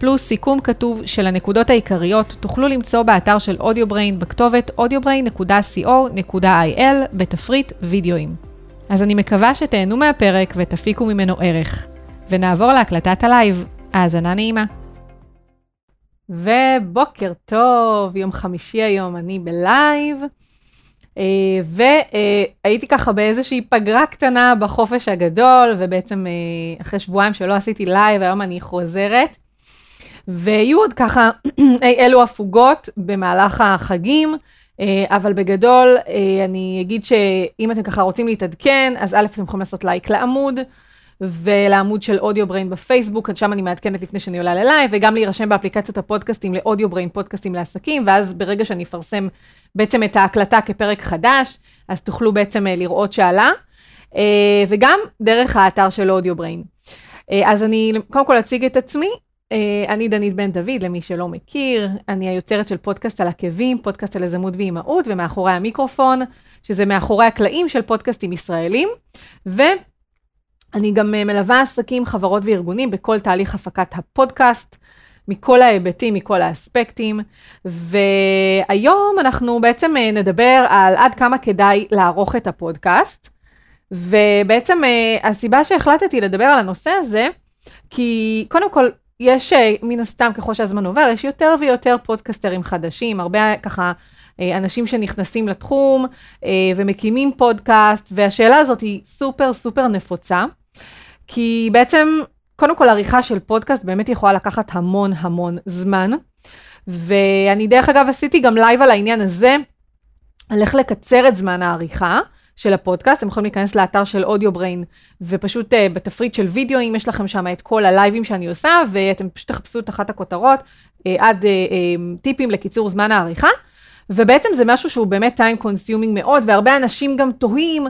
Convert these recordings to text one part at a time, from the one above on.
פלוס סיכום כתוב של הנקודות העיקריות, תוכלו למצוא באתר של Audio Brain בכתובת audiobrain.co.il בתפריט וידאוים. אז אני מקווה שתהנו מהפרק ותפיקו ממנו ערך. ונעבור להקלטת הלייב. האזנה נעימה. ובוקר טוב, יום חמישי היום, אני בלייב. אה, והייתי ככה באיזושהי פגרה קטנה בחופש הגדול, ובעצם אה, אחרי שבועיים שלא עשיתי לייב, היום אני חוזרת. ויהיו עוד ככה אלו הפוגות במהלך החגים, אה, אבל בגדול אני אגיד שאם אתם ככה רוצים להתעדכן, אז א', אתם יכולים לעשות לייק לעמוד. ולעמוד של Audio Brain בפייסבוק, עד שם אני מעדכנת לפני שאני עולה ללייב, וגם להירשם באפליקציית הפודקאסטים ל Audio Brain פודקאסטים לעסקים, ואז ברגע שאני אפרסם בעצם את ההקלטה כפרק חדש, אז תוכלו בעצם אה, לראות שעלה, אה, וגם דרך האתר של Audio Brain. אה, אז אני קודם כל אציג את עצמי, אני דנית בן דוד, למי שלא מכיר, אני היוצרת של פודקאסט על עקבים, פודקאסט על יזמות ואימהות, ומאחורי המיקרופון, שזה מאחורי הקלעים של פודקאסטים ישראלים, ו... אני גם אה, מלווה עסקים, חברות וארגונים בכל תהליך הפקת הפודקאסט, מכל ההיבטים, מכל האספקטים, והיום אנחנו בעצם אה, נדבר על עד כמה כדאי לערוך את הפודקאסט, ובעצם אה, הסיבה שהחלטתי לדבר על הנושא הזה, כי קודם כל, יש מן הסתם, ככל שהזמן עובר, יש יותר ויותר פודקסטרים חדשים, הרבה ככה אנשים שנכנסים לתחום ומקימים פודקאסט, והשאלה הזאת היא סופר סופר נפוצה. כי בעצם, קודם כל עריכה של פודקאסט באמת יכולה לקחת המון המון זמן. ואני דרך אגב עשיתי גם לייב על העניין הזה, על איך לקצר את זמן העריכה של הפודקאסט. אתם יכולים להיכנס לאתר של Audio Brain, ופשוט uh, בתפריט של וידאו, אם יש לכם שם את כל הלייבים שאני עושה, ואתם פשוט תחפשו את אחת הכותרות, uh, עד uh, uh, טיפים לקיצור זמן העריכה. ובעצם זה משהו שהוא באמת time consuming מאוד, והרבה אנשים גם תוהים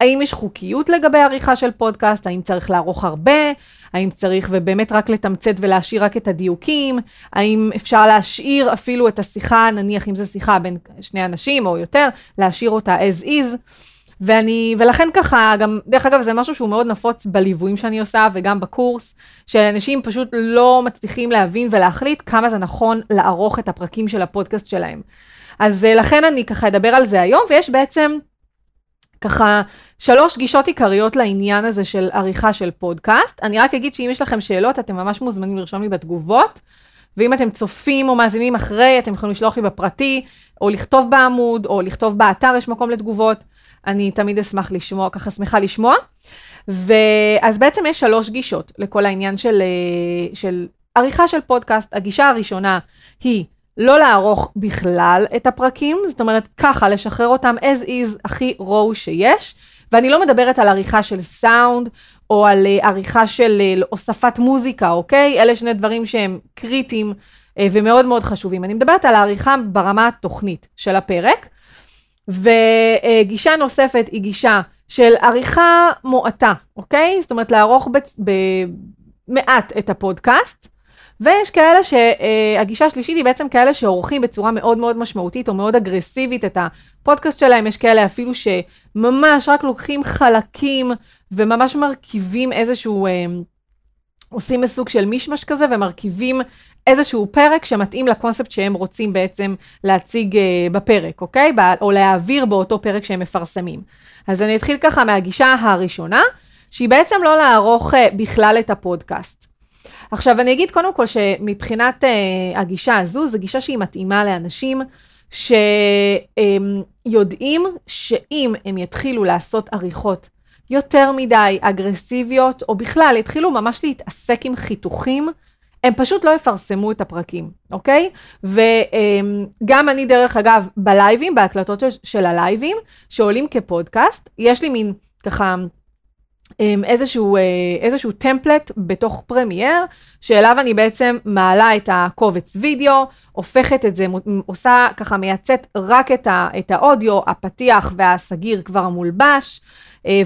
האם יש חוקיות לגבי עריכה של פודקאסט, האם צריך לערוך הרבה, האם צריך ובאמת רק לתמצת ולהשאיר רק את הדיוקים, האם אפשר להשאיר אפילו את השיחה, נניח אם זו שיחה בין שני אנשים או יותר, להשאיר אותה as is. ואני, ולכן ככה, גם, דרך אגב, זה משהו שהוא מאוד נפוץ בליוויים שאני עושה וגם בקורס, שאנשים פשוט לא מצליחים להבין ולהחליט כמה זה נכון לערוך את הפרקים של הפודקאסט שלהם. אז אה, לכן אני ככה אדבר על זה היום, ויש בעצם ככה שלוש גישות עיקריות לעניין הזה של עריכה של פודקאסט. אני רק אגיד שאם יש לכם שאלות, אתם ממש מוזמנים לרשום לי בתגובות, ואם אתם צופים או מאזינים אחרי, אתם יכולים לשלוח לי בפרטי, או לכתוב בעמוד, או לכתוב באתר, יש מקום לתגובות. אני תמיד אשמח לשמוע, ככה שמחה לשמוע. ואז בעצם יש שלוש גישות לכל העניין של, אה, של עריכה של פודקאסט. הגישה הראשונה היא לא לערוך בכלל את הפרקים, זאת אומרת ככה, לשחרר אותם as is הכי רואו שיש, ואני לא מדברת על עריכה של סאונד, או על uh, עריכה של uh, הוספת מוזיקה, אוקיי? אלה שני דברים שהם קריטיים ומאוד מאוד חשובים. אני מדברת על העריכה ברמה התוכנית של הפרק, וגישה נוספת היא גישה של עריכה מועטה, אוקיי? זאת אומרת לערוך במעט את הפודקאסט, ויש כאלה שהגישה השלישית היא בעצם כאלה שעורכים בצורה מאוד מאוד משמעותית או מאוד אגרסיבית את הפודקאסט שלהם, יש כאלה אפילו שממש רק לוקחים חלקים וממש מרכיבים איזשהו, אה, עושים מסוג של מישמש כזה ומרכיבים איזשהו פרק שמתאים לקונספט שהם רוצים בעצם להציג אה, בפרק, אוקיי? או להעביר באותו פרק שהם מפרסמים. אז אני אתחיל ככה מהגישה הראשונה, שהיא בעצם לא לערוך אה, בכלל את הפודקאסט. עכשיו אני אגיד קודם כל שמבחינת uh, הגישה הזו, זו גישה שהיא מתאימה לאנשים שיודעים שאם הם יתחילו לעשות עריכות יותר מדי אגרסיביות, או בכלל יתחילו ממש להתעסק עם חיתוכים, הם פשוט לא יפרסמו את הפרקים, אוקיי? וגם אני, דרך אגב, בלייבים, בהקלטות של הלייבים, שעולים כפודקאסט, יש לי מין ככה איזשהו, איזשהו טמפלט בתוך פרמייר, שאליו אני בעצם מעלה את הקובץ וידאו, הופכת את זה, עושה ככה, מייצאת רק את, ה, את האודיו, הפתיח והסגיר כבר המולבש,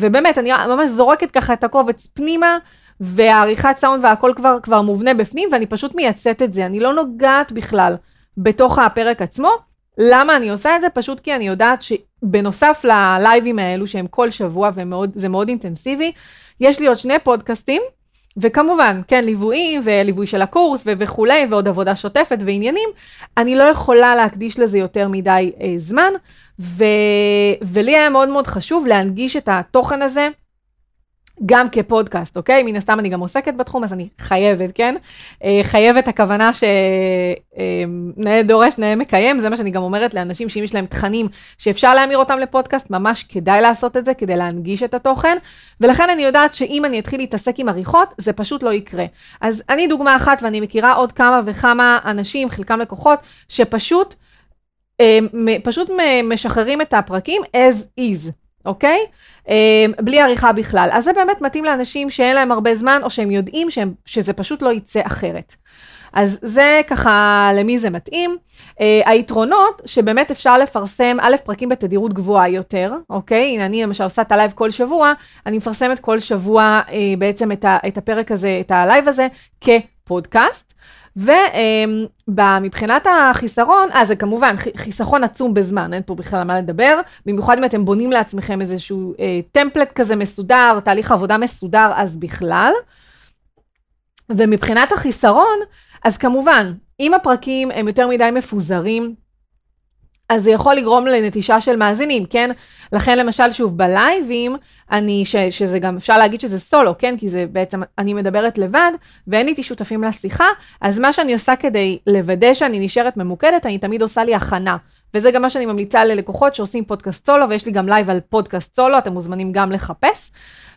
ובאמת, אני ממש זורקת ככה את הקובץ פנימה, והעריכת סאונד והכל כבר, כבר מובנה בפנים, ואני פשוט מייצאת את זה, אני לא נוגעת בכלל בתוך הפרק עצמו. למה אני עושה את זה? פשוט כי אני יודעת שבנוסף ללייבים האלו שהם כל שבוע וזה מאוד אינטנסיבי, יש לי עוד שני פודקאסטים, וכמובן, כן, ליוויים וליווי של הקורס ו- וכולי, ועוד עבודה שוטפת ועניינים, אני לא יכולה להקדיש לזה יותר מדי אה, זמן, ו- ולי היה מאוד מאוד חשוב להנגיש את התוכן הזה גם כפודקאסט, אוקיי? מן הסתם אני גם עוסקת בתחום, אז אני חייבת, כן? אה, חייבת הכוונה שנאה אה, דורש, נאה מקיים, זה מה שאני גם אומרת לאנשים שאם יש להם תכנים שאפשר להמיר אותם לפודקאסט, ממש כדאי לעשות את זה כדי להנגיש את התוכן, ולכן אני יודעת שאם אני אתחיל להתעסק עם עריכות, זה פשוט לא יקרה. אז אני דוגמה אחת, ואני מכירה עוד כמה וכמה אנשים, חלקם לקוחות, שפשוט, אה, פשוט משחררים את הפרקים as is. אוקיי? אמ, בלי עריכה בכלל. אז זה באמת מתאים לאנשים שאין להם הרבה זמן, או שהם יודעים שהם, שזה פשוט לא יצא אחרת. אז זה ככה למי זה מתאים. אה, היתרונות שבאמת אפשר לפרסם א', פרקים בתדירות גבוהה יותר, אוקיי? הנה אני למשל עושה את הלייב כל שבוע, אני מפרסמת כל שבוע אה, בעצם את, ה, את הפרק הזה, את הלייב הזה כפודקאסט. ומבחינת החיסרון, אה, זה כמובן חיסכון עצום בזמן, אין פה בכלל מה לדבר, במיוחד אם אתם בונים לעצמכם איזשהו אה, טמפלט כזה מסודר, תהליך עבודה מסודר, אז בכלל. ומבחינת החיסרון, אז כמובן, אם הפרקים הם יותר מדי מפוזרים, אז זה יכול לגרום לנטישה של מאזינים, כן? לכן למשל, שוב, בלייבים, אני, ש, שזה גם, אפשר להגיד שזה סולו, כן? כי זה בעצם, אני מדברת לבד, ואין איתי שותפים לשיחה, אז מה שאני עושה כדי לוודא שאני נשארת ממוקדת, אני תמיד עושה לי הכנה. וזה גם מה שאני ממליצה ללקוחות שעושים פודקאסט סולו, ויש לי גם לייב על פודקאסט סולו, אתם מוזמנים גם לחפש.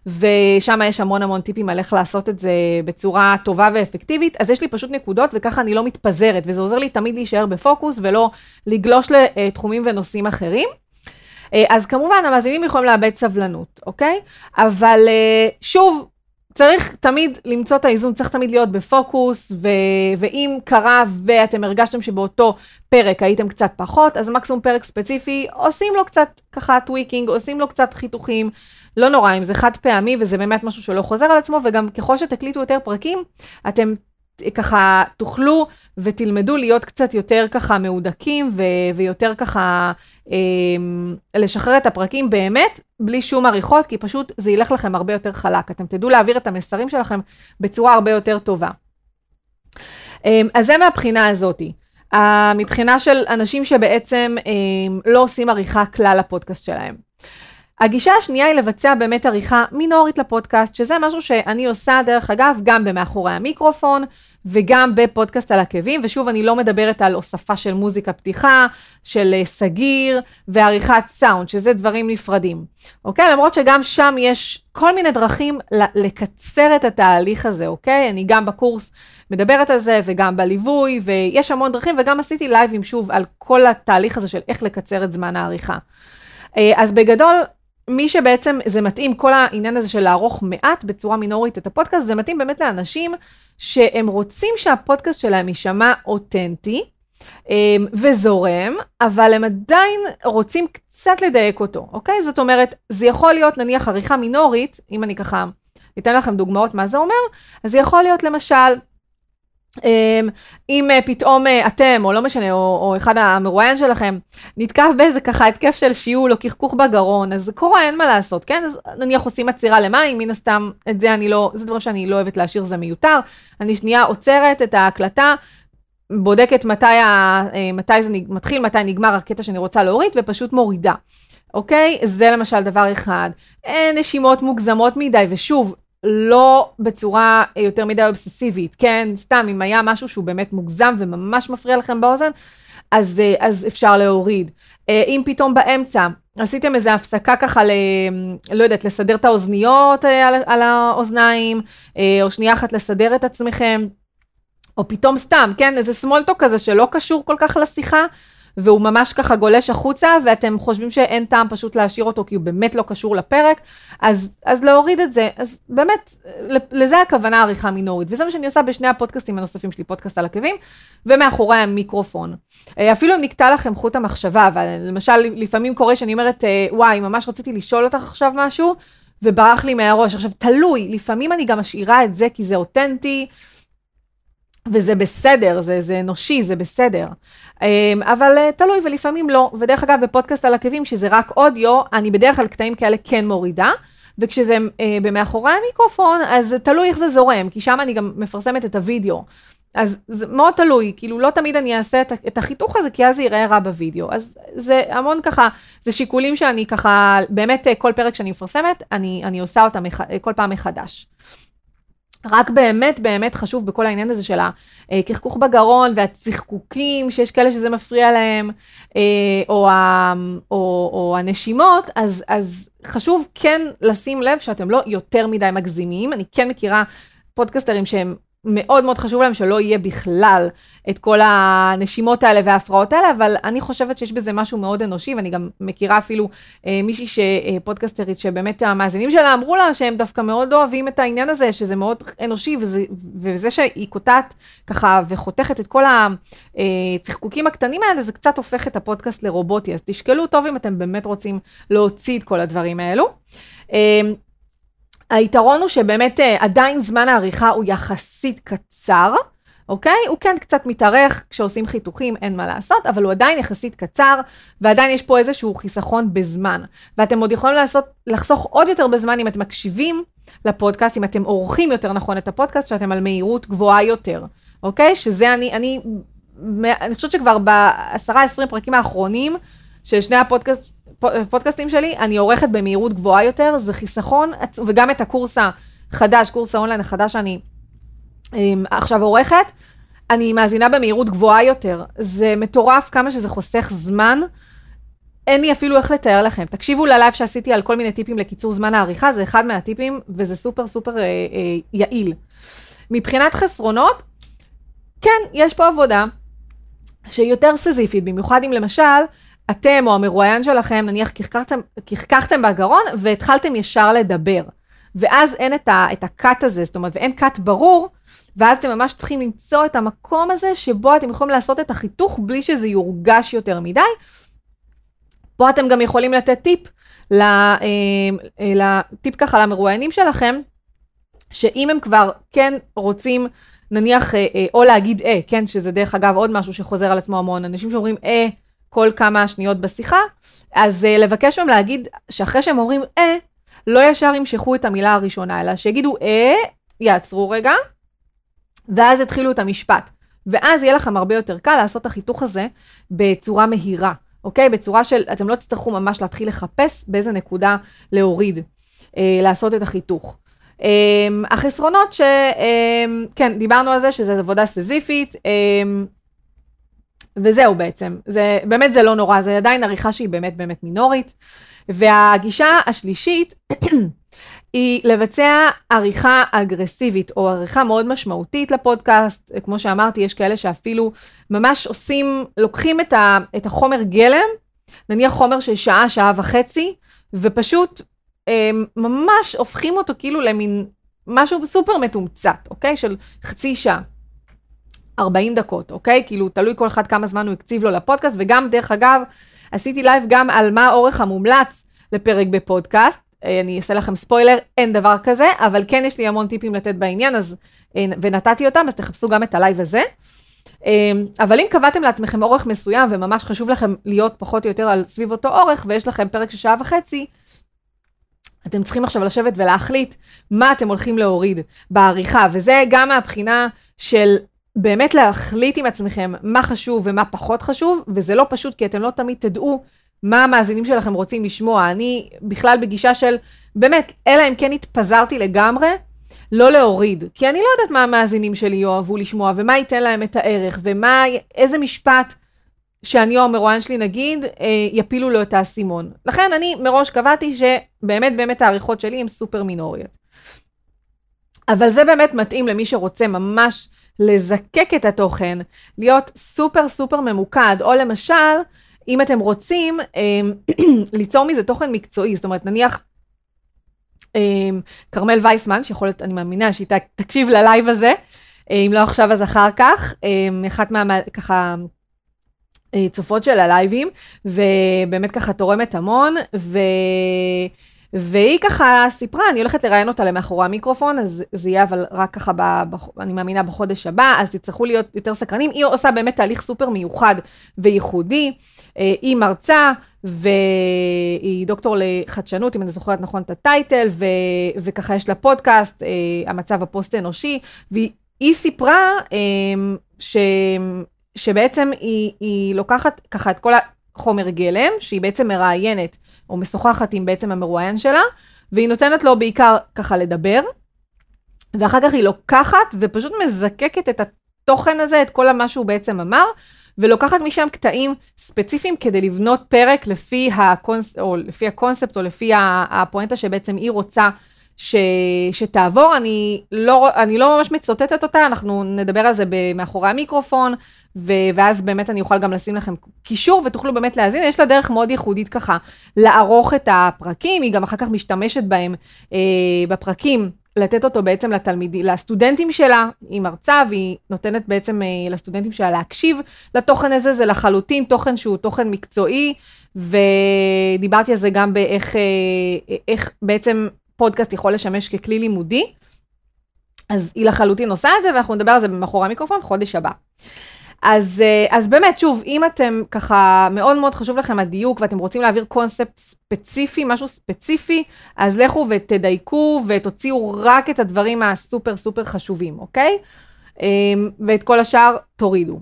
ושם יש המון המון טיפים על איך לעשות את זה בצורה טובה ואפקטיבית, אז יש לי פשוט נקודות וככה אני לא מתפזרת, וזה עוזר לי תמיד להישאר בפוקוס ולא לגלוש לתחומים ונושאים אחרים. אה, אז כמובן המאזינים יכולים לאבד סבלנות, אוקיי? אבל אה, שוב, צריך תמיד למצוא את האיזון, צריך תמיד להיות בפוקוס, ו... ואם קרה ואתם הרגשתם שבאותו פרק הייתם קצת פחות, אז מקסימום פרק ספציפי, עושים לו קצת ככה tweaking, עושים לו קצת חיתוכים, לא נורא, אם זה חד פעמי וזה באמת משהו שלא חוזר על עצמו, וגם ככל שתקליטו יותר פרקים, אתם ככה תוכלו ותלמדו להיות קצת יותר ככה מהודקים ו- ויותר ככה אה, לשחרר את הפרקים באמת בלי שום עריכות, כי פשוט זה ילך לכם הרבה יותר חלק. אתם תדעו להעביר את המסרים שלכם בצורה הרבה יותר טובה. אה, אז זה מהבחינה הזאתי. Uh, מבחינה של אנשים שבעצם uh, לא עושים עריכה כלל לפודקאסט שלהם. הגישה השנייה היא לבצע באמת עריכה מינורית לפודקאסט, שזה משהו שאני עושה דרך אגב גם במאחורי המיקרופון וגם בפודקאסט על עקבים, ושוב אני לא מדברת על הוספה של מוזיקה פתיחה, של אה, סגיר ועריכת סאונד, שזה דברים נפרדים. אוקיי? למרות שגם שם יש כל מיני דרכים לקצר את התהליך הזה, אוקיי? אני גם בקורס מדברת על זה וגם בליווי, ויש המון דרכים, וגם עשיתי לייבים שוב על כל התהליך הזה של איך לקצר את זמן העריכה. אה, אז בגדול, מי שבעצם זה מתאים, כל העניין הזה של לערוך מעט בצורה מינורית את הפודקאסט, זה מתאים באמת לאנשים שהם רוצים שהפודקאסט שלהם יישמע אותנטי אמ, וזורם, אבל הם עדיין רוצים קצת לדייק אותו, אוקיי? זאת אומרת, זה יכול להיות נניח עריכה מינורית, אם אני ככה אתן לכם דוגמאות מה זה אומר, אז זה יכול להיות למשל אם אה, פתאום אה, אתם, או לא משנה, או, או אחד המרואיין שלכם, נתקף באיזה ככה התקף של שיעול או קחקוך בגרון, אז זה קורה, אין מה לעשות, כן? אז נניח עושים עצירה למים, מן הסתם, את זה אני לא, זה דבר שאני לא אוהבת להשאיר, זה מיותר. אני שנייה עוצרת את ההקלטה, בודקת מתי, ה, אה, מתי זה מתחיל, מתי נגמר הקטע שאני רוצה להוריד, ופשוט מורידה. אוקיי? זה למשל דבר אחד. נשימות מוגזמות מדי, ושוב, לא בצורה יותר מדי אובססיבית, כן? סתם, אם היה משהו שהוא באמת מוגזם וממש מפריע לכם באוזן, אז, אה, אז אפשר להוריד. אה, אם פתאום באמצע עשיתם איזו הפסקה ככה, ל, לא יודעת, לסדר את האוזניות אה, על, על האוזניים, או שנייה אחת לסדר את עצמכם, או פתאום סתם, כן? איזה סמולטוק כזה שלא קשור כל כך לשיחה, והוא ממש ככה גולש החוצה, ואתם חושבים שאין טעם פשוט להשאיר אותו כי הוא באמת לא קשור לפרק, אז, אז להוריד את זה. אז באמת, לזה הכוונה עריכה מינורית, וזה מה שאני עושה בשני הפודקאסטים הנוספים שלי, פודקאסט על עקבים, ומאחורי המיקרופון. אה, אפילו אם נקטע לכם חוט המחשבה, ולמשל לפעמים קורה שאני אומרת, אה, וואי, ממש רציתי לשאול אותך עכשיו משהו, וברח לי מהראש. עכשיו, תלוי, לפעמים אני גם משאירה את זה כי זה אותנטי, וזה בסדר, זה, זה אנושי, זה בסדר. אמ, אבל אה, תלוי, ולפעמים לא. ודרך אגב, בפודקאסט על עקבים, שזה רק אודיו, אני בדרך כלל קטעים כאלה כן מורידה. וכשזה אה, במאחורי המיקרופון, אז תלוי איך זה זורם, כי שם אני גם מפרסמת את הוידאו. אז זה מאוד תלוי, כאילו לא תמיד אני אעשה את, את החיתוך הזה, כי אז זה ייראה רע בווידאו. אז זה המון ככה, זה שיקולים שאני ככה, באמת אה, כל פרק שאני מפרסמת, אני, אני עושה אותם כל פעם מחדש. רק באמת באמת חשוב בכל העניין הזה של הקחקוך בגרון והצחקוקים, שיש כאלה שזה מפריע להם, אה, או, או, או הנשימות, אז, אז חשוב כן לשים לב שאתם לא יותר מדי מגזימים. אני כן מכירה פודקסטרים שהם מאוד מאוד חשוב להם שלא יהיה בכלל את כל הנשימות האלה וההפרעות האלה, אבל אני חושבת שיש בזה משהו מאוד אנושי, ואני גם מכירה אפילו אה, מישהי שפודקסטרית, אה, שבאמת המאזינים שלה אמרו לה שהם דווקא מאוד אוהבים את העניין הזה, שזה מאוד אנושי, וזה, וזה שהיא קוטעת ככה וחותכת את כל הצחקוקים הקטנים האלה, זה קצת הופך את הפודקאסט לרובוטי, אז תשקלו טוב אם אתם באמת רוצים להוציא את כל הדברים האלו. היתרון הוא שבאמת אה, עדיין זמן העריכה הוא יחסית קצר, אוקיי? הוא כן קצת מתארך כשעושים חיתוכים, אין מה לעשות, אבל הוא עדיין יחסית קצר, ועדיין יש פה איזשהו חיסכון בזמן. ואתם עוד יכולים לעשות, לחסוך עוד יותר בזמן אם אתם מקשיבים לפודקאסט, אם אתם עורכים יותר נכון את הפודקאסט, שאתם על מהירות גבוהה יותר, אוקיי? שזה אני, אני, אני חושבת שכבר בעשרה עשרים פרקים האחרונים של שני הפודקאסט, הפודקאסטים שלי, אני עורכת במהירות גבוהה יותר, זה חיסכון, וגם את הקורס החדש, קורס האונליין החדש שאני um, עכשיו עורכת, אני מאזינה במהירות גבוהה יותר. זה מטורף כמה שזה חוסך זמן. אין לי אפילו איך לתאר לכם. תקשיבו ללייב שעשיתי על כל מיני טיפים לקיצור זמן העריכה, זה אחד מהטיפים, וזה סופר סופר אה, אה, יעיל. מבחינת חסרונות, כן, יש פה עבודה שהיא יותר סיזיפית, במיוחד אם למשל, אתם או המרואיין שלכם, נניח כחכחתם, קחקחתם בגרון והתחלתם ישר לדבר. ואז אין את, ה, את הקאט הזה, זאת אומרת, ואין קאט ברור, ואז אתם ממש צריכים למצוא את המקום הזה שבו אתם יכולים לעשות את החיתוך בלי שזה יורגש יותר מדי. פה אתם גם יכולים לתת טיפ, לטיפ אה, ככה למרואיינים שלכם, שאם הם כבר כן רוצים, נניח, אה, אה, או להגיד אה, כן, שזה דרך אגב עוד משהו שחוזר על עצמו המון, אנשים שאומרים אה, כל כמה שניות בשיחה, אז uh, לבקש מהם להגיד שאחרי שהם אומרים אה, לא ישר ימשכו את המילה הראשונה, אלא שיגידו אה, יעצרו רגע, ואז יתחילו את המשפט. ואז יהיה לכם הרבה יותר קל לעשות את החיתוך הזה בצורה מהירה, אוקיי? בצורה של, אתם לא תצטרכו ממש להתחיל לחפש באיזה נקודה להוריד, אה, לעשות את החיתוך. אה, החסרונות שכן, אה, דיברנו על זה שזה עבודה סזיפית, אה, וזהו בעצם, זה באמת זה לא נורא, זה עדיין עריכה שהיא באמת באמת מינורית. והגישה השלישית היא לבצע עריכה אגרסיבית או עריכה מאוד משמעותית לפודקאסט, כמו שאמרתי, יש כאלה שאפילו ממש עושים, לוקחים את, ה, את החומר גלם, נניח חומר של שעה, שעה וחצי, ופשוט הם, ממש הופכים אותו כאילו למין משהו סופר מתומצת, אוקיי? של חצי שעה. 40 דקות, אוקיי? כאילו, תלוי כל אחד כמה זמן הוא הקציב לו לפודקאסט, וגם, דרך אגב, עשיתי לייב גם על מה האורך המומלץ לפרק בפודקאסט. אה, אני אעשה לכם ספוילר, אין דבר כזה, אבל כן יש לי המון טיפים לתת בעניין, אז, אה, ונתתי אותם, אז תחפשו גם את הלייב הזה. אה, אבל אם קבעתם לעצמכם אורך מסוים, וממש חשוב לכם להיות פחות או יותר על סביב אותו אורך, ויש לכם פרק של שעה וחצי, אתם צריכים עכשיו לשבת ולהחליט מה אתם הולכים להוריד בעריכה, וזה גם מהבחינה של באמת להחליט עם עצמכם מה חשוב ומה פחות חשוב, וזה לא פשוט כי אתם לא תמיד תדעו מה המאזינים שלכם רוצים לשמוע. אני בכלל בגישה של, באמת, אלא אם כן התפזרתי לגמרי, לא להוריד. כי אני לא יודעת מה המאזינים שלי יאהבו לשמוע, ומה ייתן להם את הערך, ומה, איזה משפט שאני או המרואיין שלי נגיד, אה, יפילו לו את האסימון. לכן אני מראש קבעתי שבאמת באמת העריכות שלי הן סופר מינוריות. אבל זה באמת מתאים למי שרוצה ממש לזקק את התוכן, להיות סופר סופר ממוקד, או למשל, אם אתם רוצים אמ, ליצור מזה תוכן מקצועי, זאת אומרת, נניח אמ, כרמל וייסמן, שיכול להיות, אני מאמינה שהיא תקשיב ללייב הזה, אה, אם לא עכשיו אז אחר כך, אמ, אחת מה... ככה... אה, צופות של הלייבים, ובאמת ככה תורמת המון, ו... והיא ככה סיפרה, אני הולכת לראיין אותה למאחורי המיקרופון, אז זה יהיה אבל רק ככה, ב, ב, אני מאמינה בחודש הבא, אז תצטרכו להיות יותר סקרנים. היא עושה באמת תהליך סופר מיוחד וייחודי. אה, היא מרצה, והיא דוקטור לחדשנות, אם אני זוכרת נכון את הטייטל, ו, וככה יש לה פודקאסט, אה, המצב הפוסט-אנושי, והיא סיפרה אה, ש... שבעצם היא, היא לוקחת ככה את כל החומר גלם, שהיא בעצם מראיינת או משוחחת עם בעצם המרואיין שלה, והיא נותנת לו בעיקר ככה לדבר, ואחר כך היא לוקחת ופשוט מזקקת את התוכן הזה, את כל מה שהוא בעצם אמר, ולוקחת משם קטעים ספציפיים כדי לבנות פרק לפי, הקונס... או לפי הקונספט או לפי הפואנטה שבעצם היא רוצה ש... שתעבור. אני לא, אני לא ממש מצוטטת אותה, אנחנו נדבר על זה מאחורי המיקרופון, ו... ואז באמת אני אוכל גם לשים לכם קישור ותוכלו באמת להאזין. יש לה דרך מאוד ייחודית ככה לערוך את הפרקים, היא גם אחר כך משתמשת בהם אה, בפרקים. לתת אותו בעצם לתלמידים, לסטודנטים שלה, היא מרצה והיא נותנת בעצם אה, לסטודנטים שלה להקשיב לתוכן הזה, זה לחלוטין תוכן שהוא תוכן מקצועי, ודיברתי על זה גם באיך אה, איך בעצם פודקאסט יכול לשמש ככלי לימודי. אז היא לחלוטין עושה את זה, ואנחנו נדבר על זה במאחורי המיקרופון חודש הבא. אז, אה, אז באמת, שוב, אם אתם ככה, מאוד מאוד חשוב לכם הדיוק ואתם רוצים להעביר קונספט ספציפי, משהו ספציפי, אז לכו ותדייקו ותוציאו רק את הדברים הסופר סופר חשובים, אוקיי? אמ, ואת כל השאר תורידו.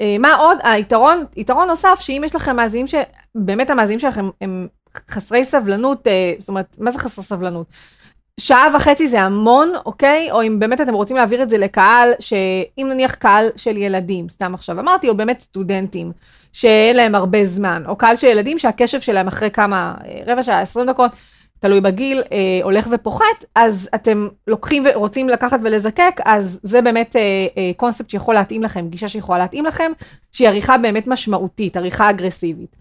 אה, מה עוד? היתרון, יתרון נוסף, שאם יש לכם מאזינים שבאמת המאזינים שלכם הם חסרי סבלנות, אה, זאת אומרת, מה זה חסר סבלנות? שעה וחצי זה המון, אוקיי? או אם באמת אתם רוצים להעביר את זה לקהל, שאם נניח קהל של ילדים, סתם עכשיו אמרתי, או באמת סטודנטים, שאין להם הרבה זמן, או קהל של ילדים שהקשב שלהם אחרי כמה, אה, רבע שעה, עשרים דקות, תלוי בגיל, אה, הולך ופוחת, אז אתם לוקחים ורוצים לקחת ולזקק, אז זה באמת אה, אה, קונספט שיכול להתאים לכם, גישה שיכולה להתאים לכם, שהיא עריכה באמת משמעותית, עריכה אגרסיבית.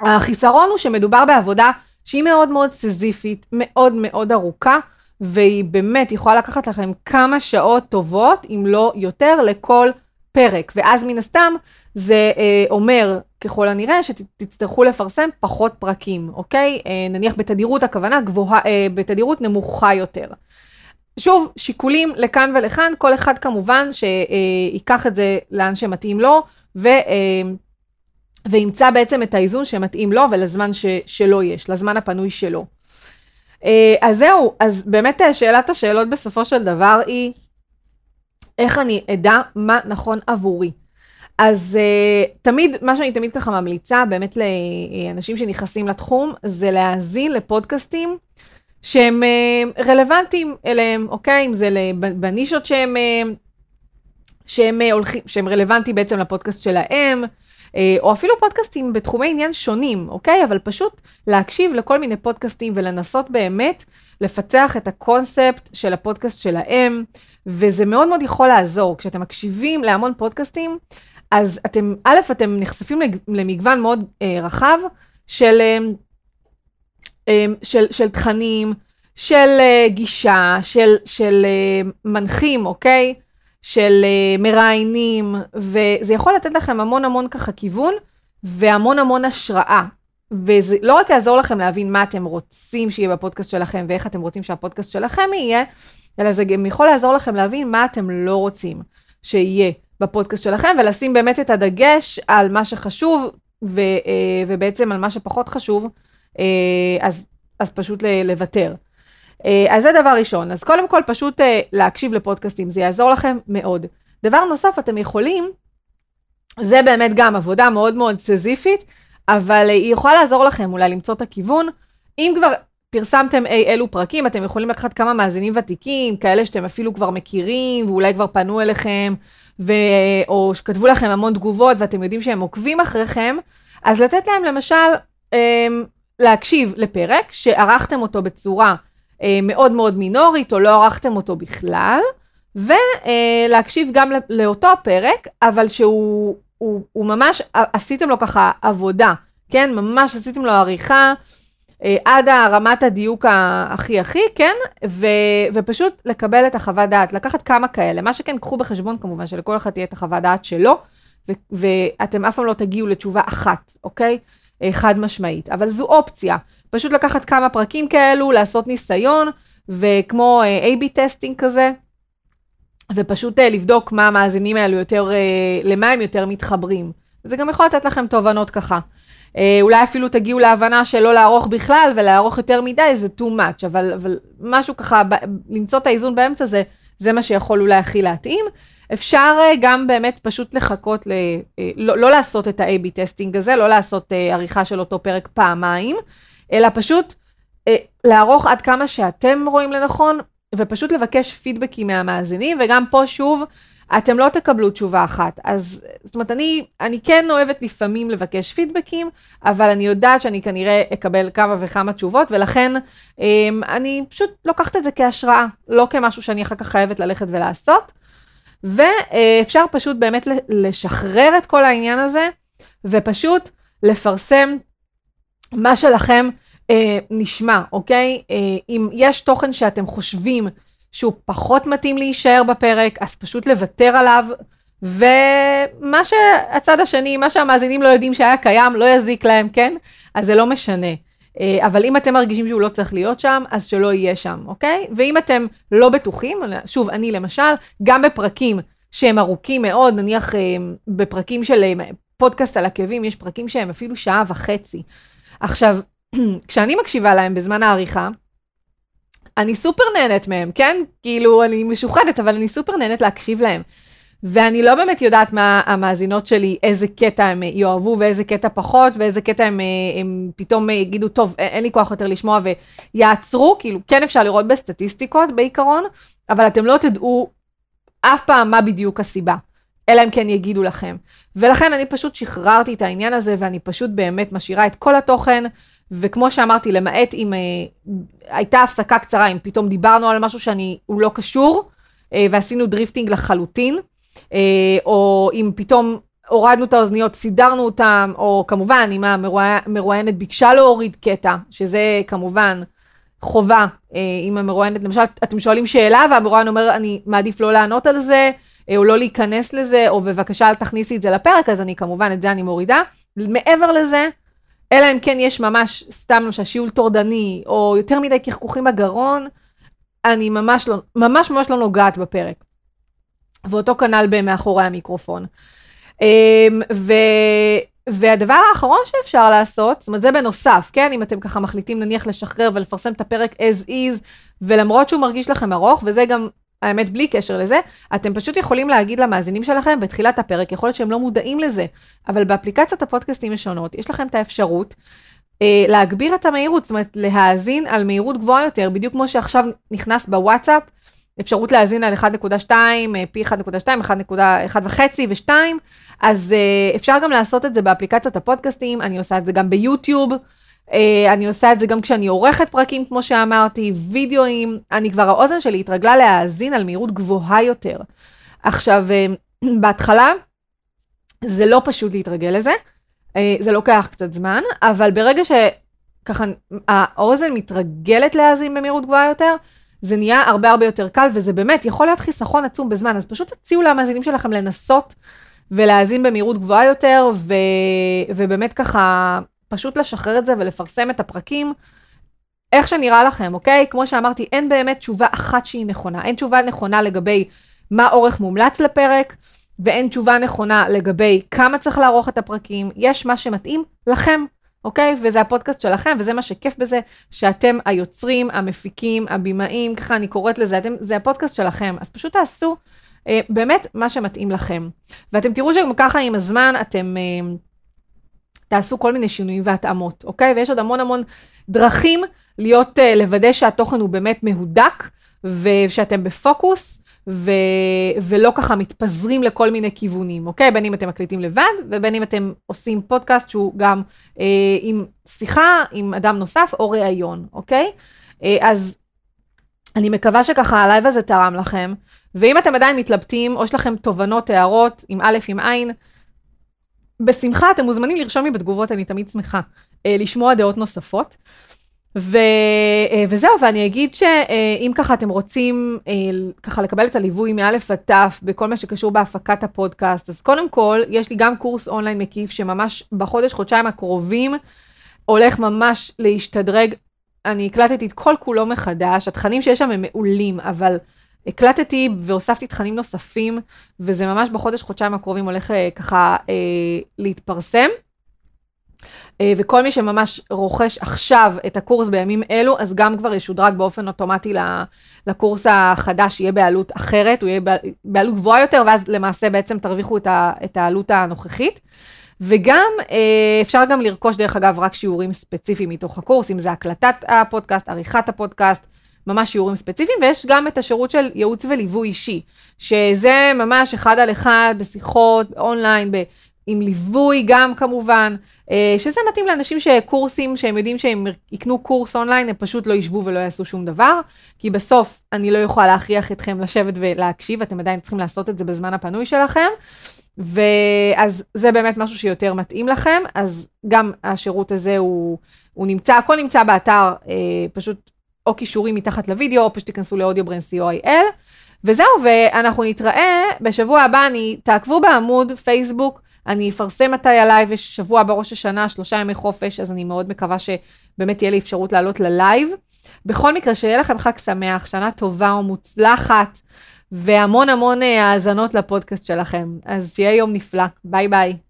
החיסרון הוא שמדובר בעבודה שהיא מאוד מאוד סזיפית, מאוד מאוד ארוכה, והיא באמת יכולה לקחת לכם כמה שעות טובות, אם לא יותר, לכל פרק. ואז מן הסתם זה אה, אומר, ככל הנראה, שתצטרכו לפרסם פחות פרקים, אוקיי? אה, נניח בתדירות הכוונה גבוהה, אה, בתדירות נמוכה יותר. שוב, שיקולים לכאן ולכאן, כל אחד כמובן שייקח את זה לאן שמתאים לו, ו... אה, וימצא בעצם את האיזון שמתאים לו ולזמן ש, שלו יש, לזמן הפנוי שלו. אה, אז זהו, אז באמת אה, שאלת השאלות בסופו של דבר היא, איך אני אדע מה נכון עבורי. אז uh, תמיד, מה שאני תמיד ככה ממליצה באמת לאנשים שנכנסים לתחום, זה להאזין לפודקאסטים שהם רלוונטיים אליהם, אוקיי? אם זה בנישות שהם, שהם, הולכים, שהם רלוונטיים בעצם לפודקאסט שלהם, אה, או אפילו פודקאסטים בתחומי עניין שונים, אוקיי? אבל פשוט להקשיב לכל מיני פודקאסטים ולנסות באמת לפצח את הקונספט של הפודקאסט שלהם, וזה מאוד מאוד יכול לעזור. כשאתם מקשיבים להמון פודקאסטים, אז אתם, א', אתם נחשפים למגוון מאוד אה, רחב של, אה, אה, של, של תכנים, של אה, גישה, של, של אה, מנחים, אוקיי? של uh, מראיינים, וזה יכול לתת לכם המון המון ככה כיוון, והמון המון השראה. וזה לא רק יעזור לכם להבין מה אתם רוצים שיהיה בפודקאסט שלכם, ואיך אתם רוצים שהפודקאסט שלכם יהיה, אלא זה גם יכול לעזור לכם להבין מה אתם לא רוצים שיהיה בפודקאסט שלכם, ולשים באמת את הדגש על מה שחשוב, ו, uh, ובעצם על מה שפחות חשוב, uh, אז, אז פשוט לוותר. אה, אז זה דבר ראשון. אז קודם כל פשוט אה, להקשיב לפודקאסטים, זה יעזור לכם מאוד. דבר נוסף, אתם יכולים, זה באמת גם עבודה מאוד מאוד סזיפית, אבל אה, היא יכולה לעזור לכם אולי למצוא את הכיוון. אם כבר פרסמתם אי אלו פרקים, אתם יכולים לקחת כמה מאזינים ותיקים, כאלה שאתם אפילו כבר מכירים, ואולי כבר פנו אליכם, ו... או שכתבו לכם המון תגובות ואתם יודעים שהם עוקבים אחריכם, אז לתת להם למשל, להקשיב לפרק שערכתם אותו בצורה מאוד מאוד מינורית, או לא ערכתם אותו בכלל, ולהקשיב גם לאותו פרק, אבל שהוא הוא, הוא ממש, עשיתם לו ככה עבודה, כן? ממש עשיתם לו עריכה. אה, עד הרמת הדיוק הכי הכי, כן? ו, ופשוט לקבל את החוות דעת, לקחת כמה כאלה. מה שכן, קחו בחשבון כמובן שלכל אחד תהיה את החוות דעת שלו, ו, ואתם אף פעם לא תגיעו לתשובה אחת, אוקיי? אה, חד משמעית. אבל זו אופציה. פשוט לקחת כמה פרקים כאלו, לעשות ניסיון, וכמו uh, A-B טסטינג כזה, ופשוט uh, לבדוק מה המאזינים האלו יותר, uh, למה הם יותר מתחברים. זה גם יכול לתת לכם תובנות ככה. אה, אולי אפילו תגיעו להבנה שלא לערוך בכלל ולערוך יותר מדי זה too much, אבל, אבל משהו ככה, ב, למצוא את האיזון באמצע זה, זה מה שיכול אולי הכי להתאים. אפשר אה, גם באמת פשוט לחכות, ל, אה, לא, לא לעשות את ה-AB testing הזה, לא לעשות עריכה של אותו פרק פעמיים, אלא פשוט לערוך עד כמה שאתם רואים לנכון, ופשוט לבקש פידבקים מהמאזינים, וגם פה שוב, אתם לא תקבלו תשובה אחת. אז זאת אומרת, אני, אני כן אוהבת לפעמים לבקש פידבקים, אבל אני יודעת שאני כנראה אקבל כמה וכמה תשובות, ולכן אמ, אני פשוט לוקחת את זה כהשראה, לא כמשהו שאני אחר כך חייבת ללכת ולעשות. ואפשר פשוט באמת לשחרר את כל העניין הזה, ופשוט לפרסם מה שלכם אה, נשמע, אוקיי? אה, אם יש תוכן שאתם חושבים שהוא פחות מתאים להישאר בפרק, אז פשוט לוותר עליו, ומה שהצד השני, מה שהמאזינים לא יודעים שהיה קיים, לא יזיק להם, כן? אז זה לא משנה. אה, אבל אם אתם מרגישים שהוא לא צריך להיות שם, אז שלא יהיה שם, אוקיי? ואם אתם לא בטוחים, שוב, אני למשל, גם בפרקים שהם ארוכים מאוד, נניח אה, בפרקים של אה, פודקאסט על עקבים, יש פרקים שהם אפילו שעה וחצי. עכשיו, כשאני מקשיבה להם בזמן העריכה, אני סופר נהנית מהם, כן? כאילו, אני משוחדת, אבל אני סופר נהנית להקשיב להם. ואני לא באמת יודעת מה המאזינות שלי, איזה קטע הם יאהבו ואיזה קטע פחות, ואיזה קטע הם, הם פתאום יגידו, טוב, אין לי כוח יותר לשמוע ויעצרו, כאילו, כן אפשר לראות בסטטיסטיקות בעיקרון, אבל אתם לא תדעו אף פעם מה בדיוק הסיבה, אלא אם כן יגידו לכם. ולכן אני פשוט שחררתי את העניין הזה, ואני פשוט באמת משאירה את כל התוכן. וכמו שאמרתי, למעט אם אה, הייתה הפסקה קצרה, אם פתאום דיברנו על משהו שאני, הוא לא קשור, אה, ועשינו drifting לחלוטין, אה, או אם פתאום הורדנו את האוזניות, סידרנו אותם, או כמובן, אם המרואיינת ביקשה להוריד קטע, שזה כמובן חובה, אה, אם המרואיינת, למשל, אתם שואלים שאלה והמרואיין אומר, אני מעדיף לא לענות על זה, או לא להיכנס לזה, או בבקשה אל תכניסי את זה לפרק, אז אני כמובן, את זה אני מורידה. מעבר לזה, אלא אם כן יש ממש, סתם למשל שיעול טורדני, או יותר מדי קחקוחים בגרון, אני ממש לא, ממש ממש לא נוגעת בפרק. ואותו כנ"ל במאחורי המיקרופון. אמ, ו... והדבר האחרון שאפשר לעשות, זאת אומרת זה בנוסף, כן, אם אתם ככה מחליטים נניח לשחרר ולפרסם את הפרק as is, ולמרות שהוא מרגיש לכם ארוך, וזה גם האמת, בלי קשר לזה, אתם פשוט יכולים להגיד למאזינים שלכם בתחילת הפרק, יכול להיות שהם לא מודעים לזה, אבל באפליקציות הפודקאסטים השונות, יש לכם את האפשרות אה, להגביר את המהירות, זאת אומרת, להאזין על מהירות גבוהה יותר, בדיוק כמו שעכשיו נכנס בוואטסאפ, אפשרות להאזין על 1.2, אה, פי 1.2, 1.1.5 ו-2, אז אה, אפשר גם לעשות את זה באפליקציות הפודקאסטים, אני עושה את זה גם ביוטיוב. Uh, אני עושה את זה גם כשאני עורכת פרקים, כמו שאמרתי, וידאוים, אני כבר, האוזן שלי התרגלה להאזין על מהירות גבוהה יותר. עכשיו, uh, בהתחלה, זה לא פשוט להתרגל לזה, uh, זה לוקח קצת זמן, אבל ברגע שככה האוזן מתרגלת להאזין במהירות גבוהה יותר, זה נהיה הרבה הרבה יותר קל, וזה באמת יכול להיות חיסכון עצום בזמן, אז פשוט תציעו למאזינים שלכם לנסות ולהאזין במהירות גבוהה יותר, ו... ובאמת ככה פשוט לשחרר את זה ולפרסם את הפרקים איך שנראה לכם, אוקיי? כמו שאמרתי, אין באמת תשובה אחת שהיא נכונה. אין תשובה נכונה לגבי מה אורך מומלץ לפרק, ואין תשובה נכונה לגבי כמה צריך לערוך את הפרקים. יש מה שמתאים לכם, אוקיי? וזה הפודקאסט שלכם, וזה מה שכיף בזה, שאתם היוצרים, המפיקים, הבימאים, ככה אני קוראת לזה, אתם, זה הפודקאסט שלכם. אז פשוט תעשו אה, באמת מה שמתאים לכם. ואתם תראו שגם ככה עם הזמן אתם... אה, תעשו כל מיני שינויים והתאמות, אוקיי? ויש עוד המון המון דרכים להיות, uh, לוודא שהתוכן הוא באמת מהודק, ושאתם בפוקוס, ו... ולא ככה מתפזרים לכל מיני כיוונים, אוקיי? בין אם אתם מקליטים לבד, ובין אם אתם עושים פודקאסט שהוא גם אה, עם שיחה עם אדם נוסף או ראיון, אוקיי? אה, אז אני מקווה שככה הלייב הזה תרם לכם, ואם אתם עדיין מתלבטים, או יש לכם תובנות, הערות, עם א', עם עין, בשמחה אתם מוזמנים לרשום לי בתגובות, אני תמיד שמחה אה, לשמוע דעות נוספות. ו, אה, וזהו, ואני אגיד שאם ככה אתם רוצים אה, ככה לקבל את הליווי מא' עד ת' בכל מה שקשור בהפקת הפודקאסט, אז קודם כל, יש לי גם קורס אונליין מקיף שממש בחודש, חודשיים הקרובים הולך ממש להשתדרג. אני הקלטתי את כל כולו מחדש, התכנים שיש שם הם מעולים, אבל הקלטתי והוספתי תכנים נוספים, וזה ממש בחודש, חודשיים הקרובים הולך אה, ככה להתפרסם. אה, וכל מי שממש רוכש עכשיו את הקורס בימים אלו, אז גם כבר ישודרג באופן אוטומטי לקורס החדש, יהיה בעלות אחרת, הוא יהיה בעלות גבוהה יותר, ואז למעשה בעצם תרוויחו את העלות הנוכחית. וגם אה, אפשר גם לרכוש, דרך אגב, רק שיעורים ספציפיים מתוך הקורס, אם זה הקלטת הפודקאסט, עריכת הפודקאסט, ממש שיעורים ספציפיים, ויש גם את השירות של ייעוץ וליווי אישי, שזה ממש אחד על אחד בשיחות, אונליין, עם ליווי גם כמובן, אה, שזה מתאים לאנשים שקורסים, שהם יודעים שהם יקנו קורס אונליין, הם פשוט לא ישבו ולא יעשו שום דבר, כי בסוף אני לא יכולה להכריח אתכם לשבת ולהקשיב, אתם עדיין צריכים לעשות את זה בזמן הפנוי שלכם. ואז זה באמת משהו שיותר מתאים לכם, אז גם השירות הזה הוא, הוא נמצא, הכל נמצא באתר, אה, פשוט או קישורים מתחת לוידאו, או פשוט תיכנסו לאודיוברן co.il. וזהו, ואנחנו נתראה בשבוע הבא, אני, תעקבו בעמוד פייסבוק, אני אפרסם מתי הלייב, יש שבוע בראש השנה, שלושה ימי חופש, אז אני מאוד מקווה שבאמת תהיה לי אפשרות לעלות ללייב. בכל מקרה, שיהיה לכם חג שמח, שנה טובה ומוצלחת, והמון המון אה, האזנות לפודקאסט שלכם. אז שיהיה יום נפלא. ביי ביי.